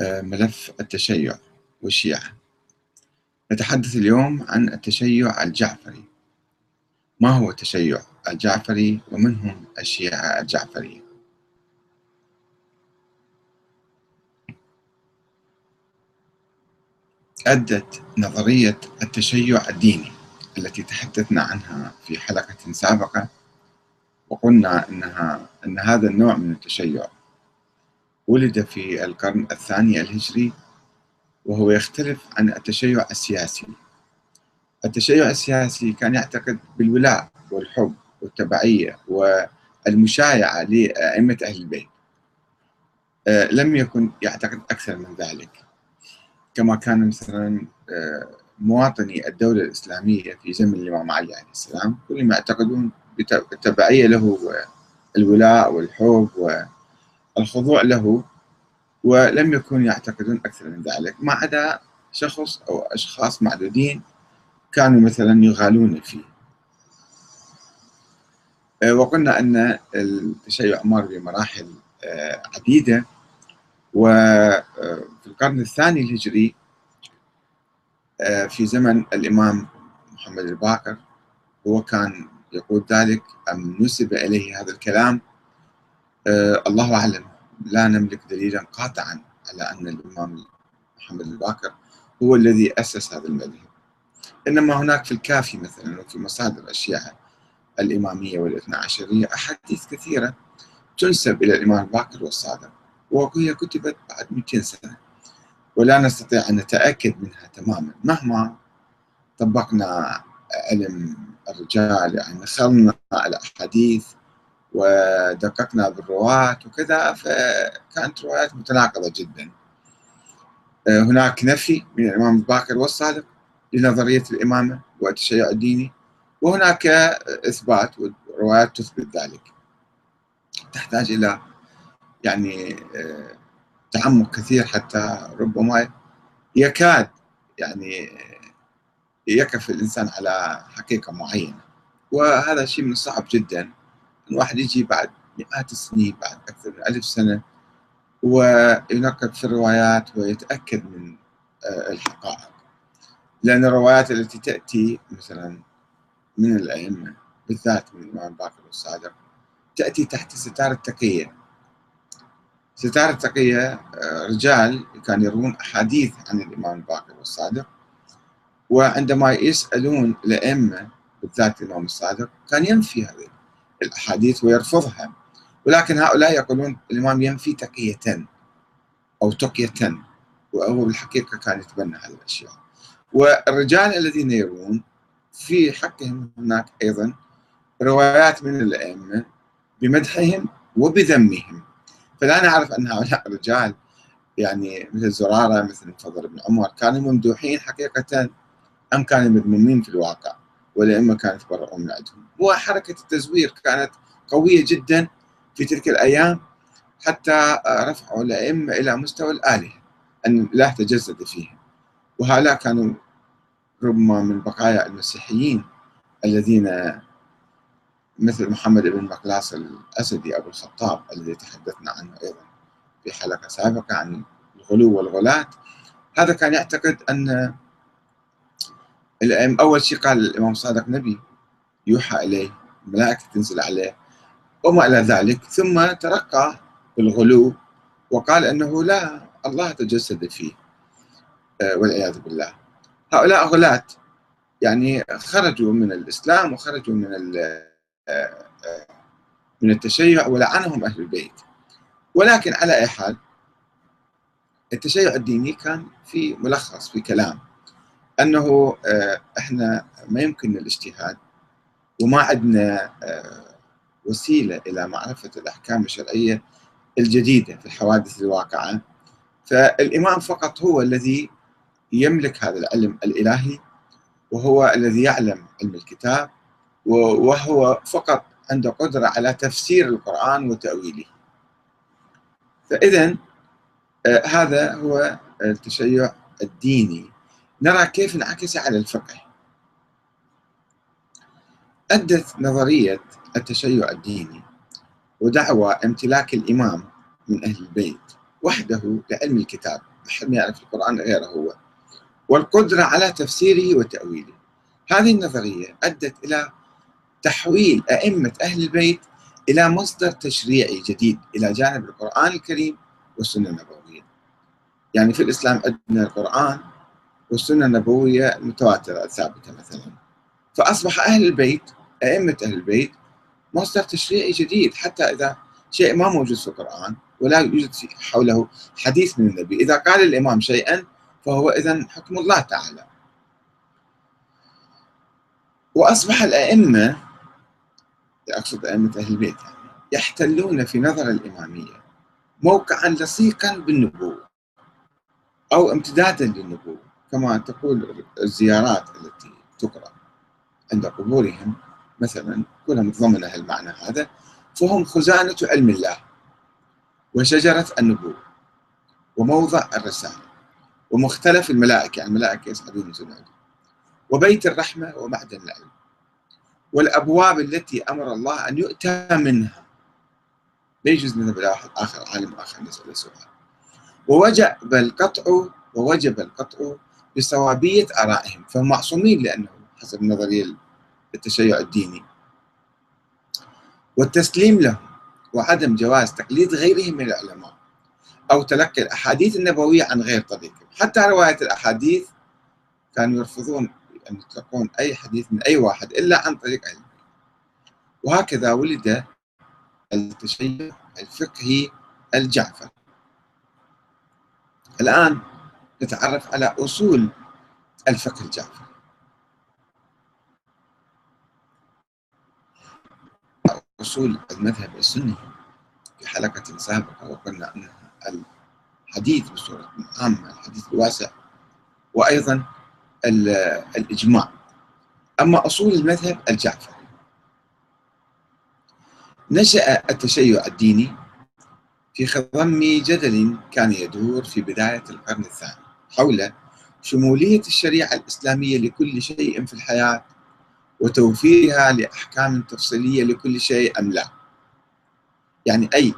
ملف التشيع والشيعة. نتحدث اليوم عن التشيع الجعفري. ما هو التشيع الجعفري ومن هم الشيعة الجعفرية؟ أدت نظرية التشيع الديني التي تحدثنا عنها في حلقة سابقة وقلنا أنها أن هذا النوع من التشيع ولد في القرن الثاني الهجري وهو يختلف عن التشيع السياسي. التشيع السياسي كان يعتقد بالولاء والحب والتبعية والمشايعة لأئمة أهل البيت. آه، لم يكن يعتقد أكثر من ذلك. كما كان مثلا آه، مواطني الدولة الإسلامية في زمن الإمام علي عليه السلام كلهم يعتقدون بالتبعية له والولاء والحب والخضوع له ولم يكونوا يعتقدون أكثر من ذلك ما عدا شخص أو أشخاص معدودين كانوا مثلا يغالون فيه. آه، وقلنا أن التشيع مر بمراحل آه، عديدة وفي آه، القرن الثاني الهجري في زمن الإمام محمد الباقر هو كان يقول ذلك أم نسب إليه هذا الكلام؟ الله أعلم. لا نملك دليلا قاطعا على أن الإمام محمد الباقر هو الذي أسس هذا المذهب. إنما هناك في الكافي مثلا وفي مصادر الشيعة الإمامية والإثنى عشرية أحاديث كثيرة تنسب إلى الإمام الباقر والصادق. وهي كتبت بعد 200 سنة. ولا نستطيع أن نتأكد منها تماما. مهما طبقنا علم الرجال يعني نخلنا الأحاديث ودققنا بالرواة وكذا فكانت روايات متناقضة جدا. آه، هناك نفي من الإمام الباقر والصادق لنظرية الإمامة والتشيع الديني وهناك إثبات وروايات تثبت ذلك. تحتاج إلى يعني آه، تعمق كثير حتى ربما يكاد يعني يقف الإنسان على حقيقة معينة. وهذا شيء من الصعب جدا. الواحد يجي بعد مئات السنين بعد أكثر من ألف سنة وينقب في الروايات ويتأكد من آه، الحقائق. لأن الروايات التي تأتي مثلا من الأئمة بالذات من الإمام باقر والصادق تأتي تحت ستار التقية. ستار التقية آه، رجال كانوا يروون أحاديث عن الإمام الباقر والصادق وعندما يسألون الأئمة بالذات الإمام الصادق كان ينفي هذه الأحاديث ويرفضها. ولكن هؤلاء يقولون الإمام ينفي تقية أو تقية وهو بالحقيقة كان يتبنى هذه الأشياء. والرجال الذين يرون في حقهم هناك أيضا روايات من الأئمة بمدحهم وبذمهم. فلا نعرف أن هؤلاء الرجال يعني مثل زرارة مثل الفضل بن عمر كانوا ممدوحين حقيقة أم كانوا مذمومين في الواقع. والأئمة كانوا يتبرؤون من عندهم وحركة التزوير كانت قوية جدا في تلك الأيام حتى رفعوا الأئمة إلى مستوى الآلهة أن الإله تجسد فيهم وهؤلاء كانوا ربما من بقايا المسيحيين الذين مثل محمد بن مقلاص الأسدي أبو الخطاب الذي تحدثنا عنه أيضا في حلقة سابقة عن الغلو والغلاة. هذا كان يعتقد أن أول شيء قال الإمام صادق نبي يوحى إليه الملائكة تنزل عليه وما إلى ذلك ثم ترقى بالغلو وقال أنه لا الله تجسد فيه آه، والعياذ بالله. هؤلاء غلاة يعني خرجوا من الإسلام وخرجوا من آه، آه، من التشيع ولعنهم أهل البيت. ولكن على أي حال التشيع الديني كان في ملخص في كلام. أنه إحنا ما يمكن الاجتهاد وما عندنا وسيلة إلى معرفة الأحكام الشرعية الجديدة في الحوادث الواقعة. فالإمام فقط هو الذي يملك هذا العلم الإلهي وهو الذي يعلم علم الكتاب وهو فقط عنده قدرة على تفسير القرآن وتأويله. فإذا آه، هذا هو التشيع الديني نرى كيف انعكس على الفقه. أدت نظرية التشيع الديني ودعوى امتلاك الإمام من أهل البيت وحده لعلم الكتاب. ما يعرف القرآن غيره هو. والقدرة على تفسيره وتأويله. هذه النظرية أدت إلى تحويل أئمة أهل البيت إلى مصدر تشريعي جديد إلى جانب القرآن الكريم والسنة النبوية. يعني في الإسلام عندنا القرآن والسنة النبوية المتواترة الثابتة مثلا. فأصبح أهل البيت أئمة أهل البيت مصدر تشريعي جديد حتى إذا شيء ما موجود في القرآن ولا يوجد حوله حديث من النبي. إذا قال الإمام شيئا فهو إذا حكم الله تعالى. وأصبح الأئمة أقصد أئمة أهل البيت يعني يحتلون في نظر الإمامية موقعا لصيقا بالنبوة أو امتدادا للنبوة. كما تقول الزيارات التي تقرأ عند قبورهم مثلا كلها متضمنة المعنى هذا فهم خزانة علم الله وشجرة النبوة وموضع الرسالة ومختلف الملائكة يعني الملائكة يصعدون ينزلون وبيت الرحمة ومعدن العلم. والأبواب التي أمر الله أن يؤتى منها. لا يجوز إلى واحد آخر عالم آخر نسأل سؤال. ووجب القطع ووجب القطع بصوابية آرائهم فهم معصومين لأنه حسب نظرية التشيع الديني. والتسليم لهم وعدم جواز تقليد غيرهم من العلماء أو تلقي الأحاديث النبوية عن غير طريقهم. حتى رواية الأحاديث كانوا يرفضون أن يتلقون أي حديث من أي واحد إلا عن طريق علم وهكذا ولد التشيع الفقهي الجعفر. الآن نتعرف على أصول الفقه الجعفري. أصول المذهب السني في حلقة سابقة وقلنا أن الحديث بصورة عامة الحديث الواسع وأيضا الإجماع. أما أصول المذهب الجعفري نشأ التشيع الديني في خضم جدل كان يدور في بداية القرن الثاني. حول شمولية الشريعة الإسلامية لكل شيء في الحياة وتوفيرها لأحكام تفصيلية لكل شيء أم لا. يعني أي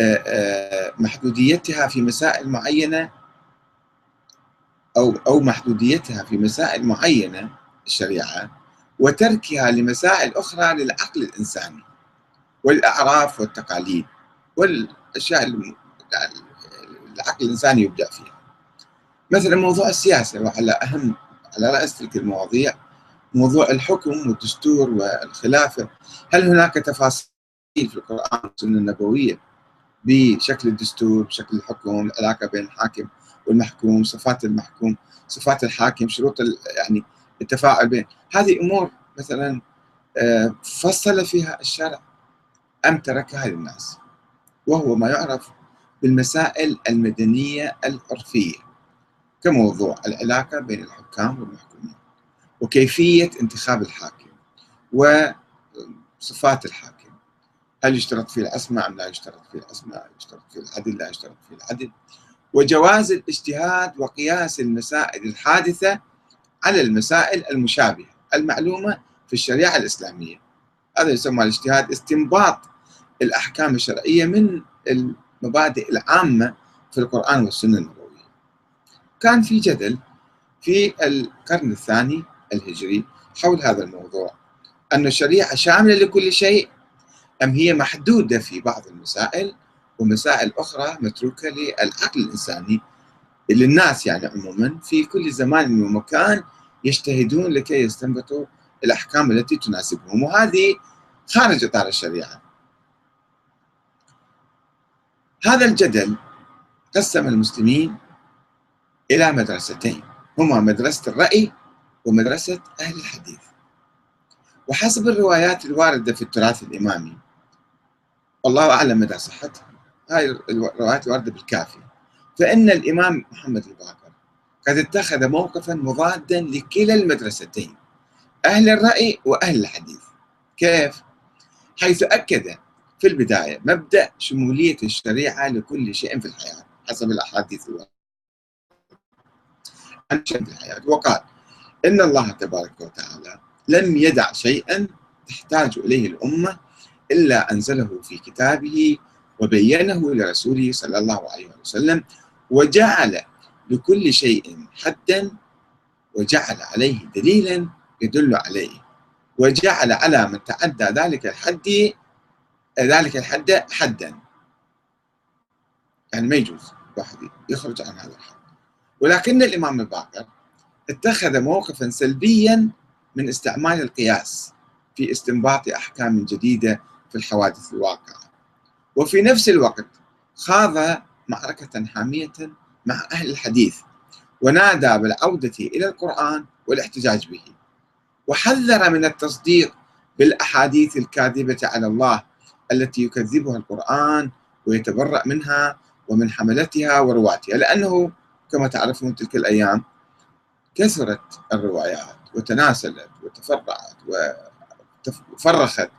آه، آه، محدوديتها في مسائل معينة أو أو محدوديتها في مسائل معينة الشريعة وتركها لمسائل أخرى للعقل الإنساني والأعراف والتقاليد والأشياء العقل الإنساني يبدع فيها. مثلا موضوع السياسة وعلى أهم على رأس تلك المواضيع. موضوع الحكم والدستور والخلافة. هل هناك تفاصيل في القرآن والسنة النبوية بشكل الدستور بشكل الحكم العلاقة بين الحاكم والمحكوم صفات المحكوم صفات الحاكم شروط يعني التفاعل بين؟ هذه أمور مثلا آه، فصل فيها الشرع أم تركها للناس وهو ما يعرف بالمسائل المدنية العرفية. كموضوع العلاقة بين الحكام والمحكومين وكيفية انتخاب الحاكم وصفات الحاكم. هل يشترط فيه العصمة أم لا يشترط فيه العصمة يشترط فيه العدل؟ لا يشترط فيه العدل. وجواز الاجتهاد وقياس المسائل الحادثة على المسائل المشابهة المعلومة في الشريعة الإسلامية. هذا يسمى الاجتهاد استنباط الأحكام الشرعية من المبادئ العامة في القرآن والسنة النبوية. كان في جدل في القرن الثاني الهجري حول هذا الموضوع. أن الشريعة شاملة لكل شيء أم هي محدودة في بعض المسائل ومسائل أخرى متروكة للعقل الإنساني للناس يعني عموما في كل زمان ومكان يجتهدون لكي يستنبطوا الأحكام التي تناسبهم. وهذه خارج إطار الشريعة. هذا الجدل قسم المسلمين إلى مدرستين هما مدرسة الرأي ومدرسة أهل الحديث. وحسب الروايات الواردة في التراث الإمامي والله أعلم مدى صحتها هاي الروايات الواردة بالكافي. فإن الإمام محمد الباقر قد اتخذ موقفا مضادا لكلا المدرستين أهل الرأي وأهل الحديث. كيف؟ حيث أكد في البداية مبدأ شمولية الشريعة لكل شيء في الحياة حسب الأحاديث الواردة. عن في الحياة. وقال إن الله تبارك وتعالى لم يدع شيئا تحتاج إليه الأمة إلا أنزله في كتابه وبينه لرسوله صلى الله عليه وسلم وجعل لكل شيء حدا وجعل عليه دليلا يدل عليه وجعل على من تعدى ذلك الحد ذلك الحد حدا. يعني ما يجوز واحد يخرج عن هذا الحد. ولكن الإمام الباقر اتخذ موقفا سلبيا من استعمال القياس في استنباط أحكام جديدة في الحوادث الواقعة. وفي نفس الوقت خاض معركة حامية مع أهل الحديث ونادى بالعودة إلى القرآن والاحتجاج به. وحذر من التصديق بالأحاديث الكاذبة على الله التي يكذبها القرآن ويتبرأ منها ومن حملتها ورواتها لأنه كما تعرفون تلك الأيام كثرت الروايات وتناسلت وتفرعت وفرخت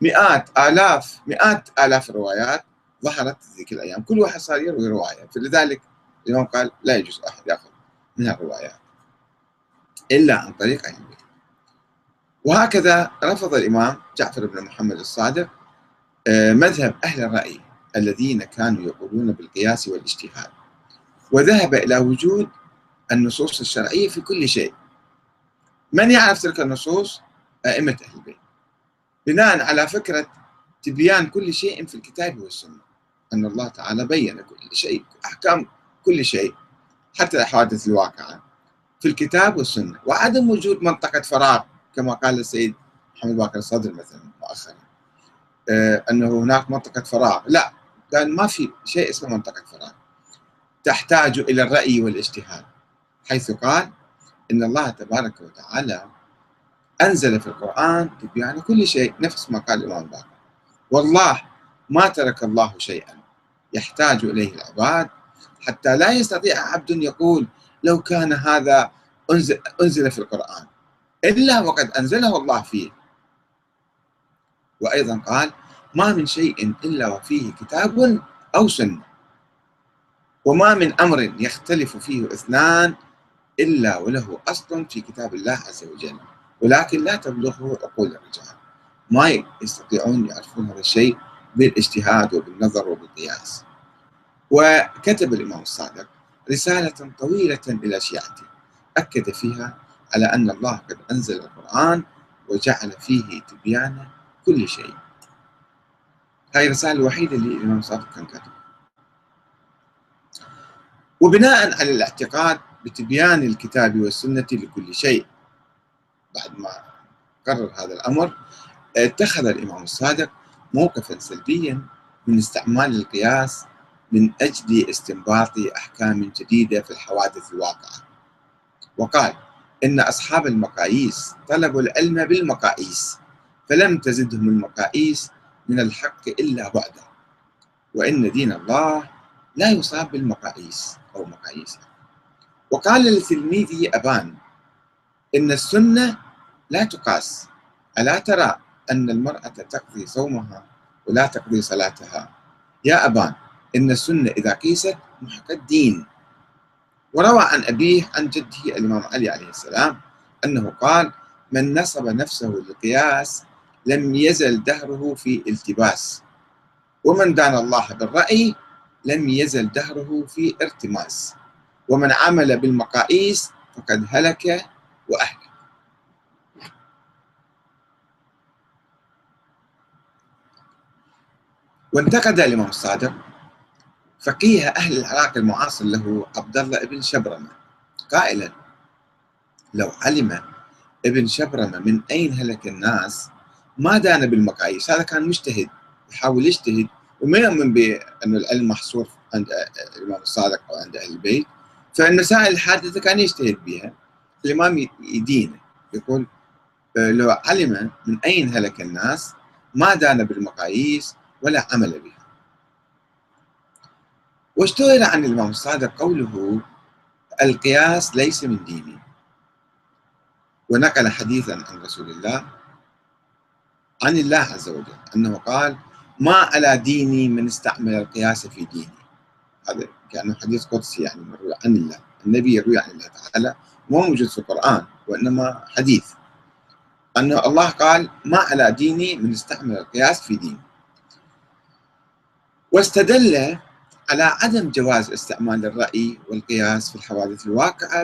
مئات آلاف مئات آلاف الروايات ظهرت ذيك الأيام. كل واحد صار يروي رواية. فلذلك الإمام قال لا يجوز أحد يأخذ من الروايات إلا عن طريق البيت وهكذا رفض الإمام جعفر بن محمد الصادق آه، مذهب أهل الرأي الذين كانوا يقولون بالقياس والاجتهاد. وذهب إلى وجود النصوص الشرعية في كل شيء. من يعرف تلك النصوص؟ أئمة أهل البيت. بناء على فكرة تبيان كل شيء في الكتاب والسنة. أن الله تعالى بين كل شيء أحكام كل شيء حتى الحوادث الواقعة في الكتاب والسنة. وعدم وجود منطقة فراغ كما قال السيد محمد باكر الصدر مثلا مؤخرا. آه، أنه هناك منطقة فراغ لا قال ما في شيء اسمه منطقة فراغ تحتاج إلى الرأي والاجتهاد حيث قال إن الله تبارك وتعالى أنزل في القرآن تبيان كل شيء نفس ما قال الإمام باكر والله ما ترك الله شيئا يحتاج إليه العباد حتى لا يستطيع عبد يقول لو كان هذا أنزل, أنزل في القرآن. إلا وقد أنزله الله فيه. وأيضا قال ما من شيء إلا وفيه كتاب أو سنة. وما من أمر يختلف فيه اثنان إلا وله أصل في كتاب الله عز وجل. ولكن لا تبلغه عقول الرجال. ما يستطيعون يعرفون هذا الشيء بالاجتهاد وبالنظر وبالقياس. وكتب الإمام الصادق رسالة طويلة إلى شيعته أكد فيها على أن الله قد أنزل القرآن وجعل فيه تبيان كل شيء. هاي الرسالة الوحيدة اللي الإمام الصادق كان كاتبها. وبناء على الاعتقاد بتبيان الكتاب والسنة لكل شيء بعد ما قرر هذا الأمر اتخذ الإمام الصادق موقفا سلبيا من استعمال القياس من أجل استنباط أحكام جديدة في الحوادث الواقعة. وقال إن أصحاب المقاييس طلبوا العلم بالمقاييس فلم تزدهم المقاييس من الحق إلا بعدا وإن دين الله لا يصاب بالمقاييس أو مقاييس وقال لتلميذه أبان إن السنة لا تقاس. ألا ترى أن المرأة تقضي صومها ولا تقضي صلاتها؟ يا أبان إن السنة إذا قيست محق الدين. وروى عن أبيه عن جده الإمام علي عليه السلام أنه قال من نصب نفسه للقياس لم يزل دهره في التباس. ومن دان الله بالرأي لم يزل دهره في إرتماس. ومن عمل بالمقاييس فقد هلك وأهلك. وانتقد الإمام الصادق فقيه أهل العراق المعاصر له عبد الله بن شبرمة قائلا لو علم ابن شبرمة من أين هلك الناس ما دان بالمقاييس؟ هذا كان مجتهد يحاول يجتهد وما يؤمن بأن العلم محصور عند الإمام الصادق أو عند أهل البيت. فالمسائل الحادثة كان يجتهد بها. الإمام يدينه. يقول لو علم من أين هلك الناس ما دان بالمقاييس ولا عمل بها. واشتهر عن الإمام الصادق قوله القياس ليس من ديني. ونقل حديثا عن رسول الله عن الله عز وجل أنه قال ما على ديني من استعمل القياس في ديني. هذا كأنه حديث قدسي يعني مروي عن الله. النبي يروي عن الله تعالى مو موجود في القرآن وإنما حديث. أن الله قال ما على ديني من استعمل القياس في ديني. واستدل على عدم جواز استعمال الرأي والقياس في الحوادث الواقعة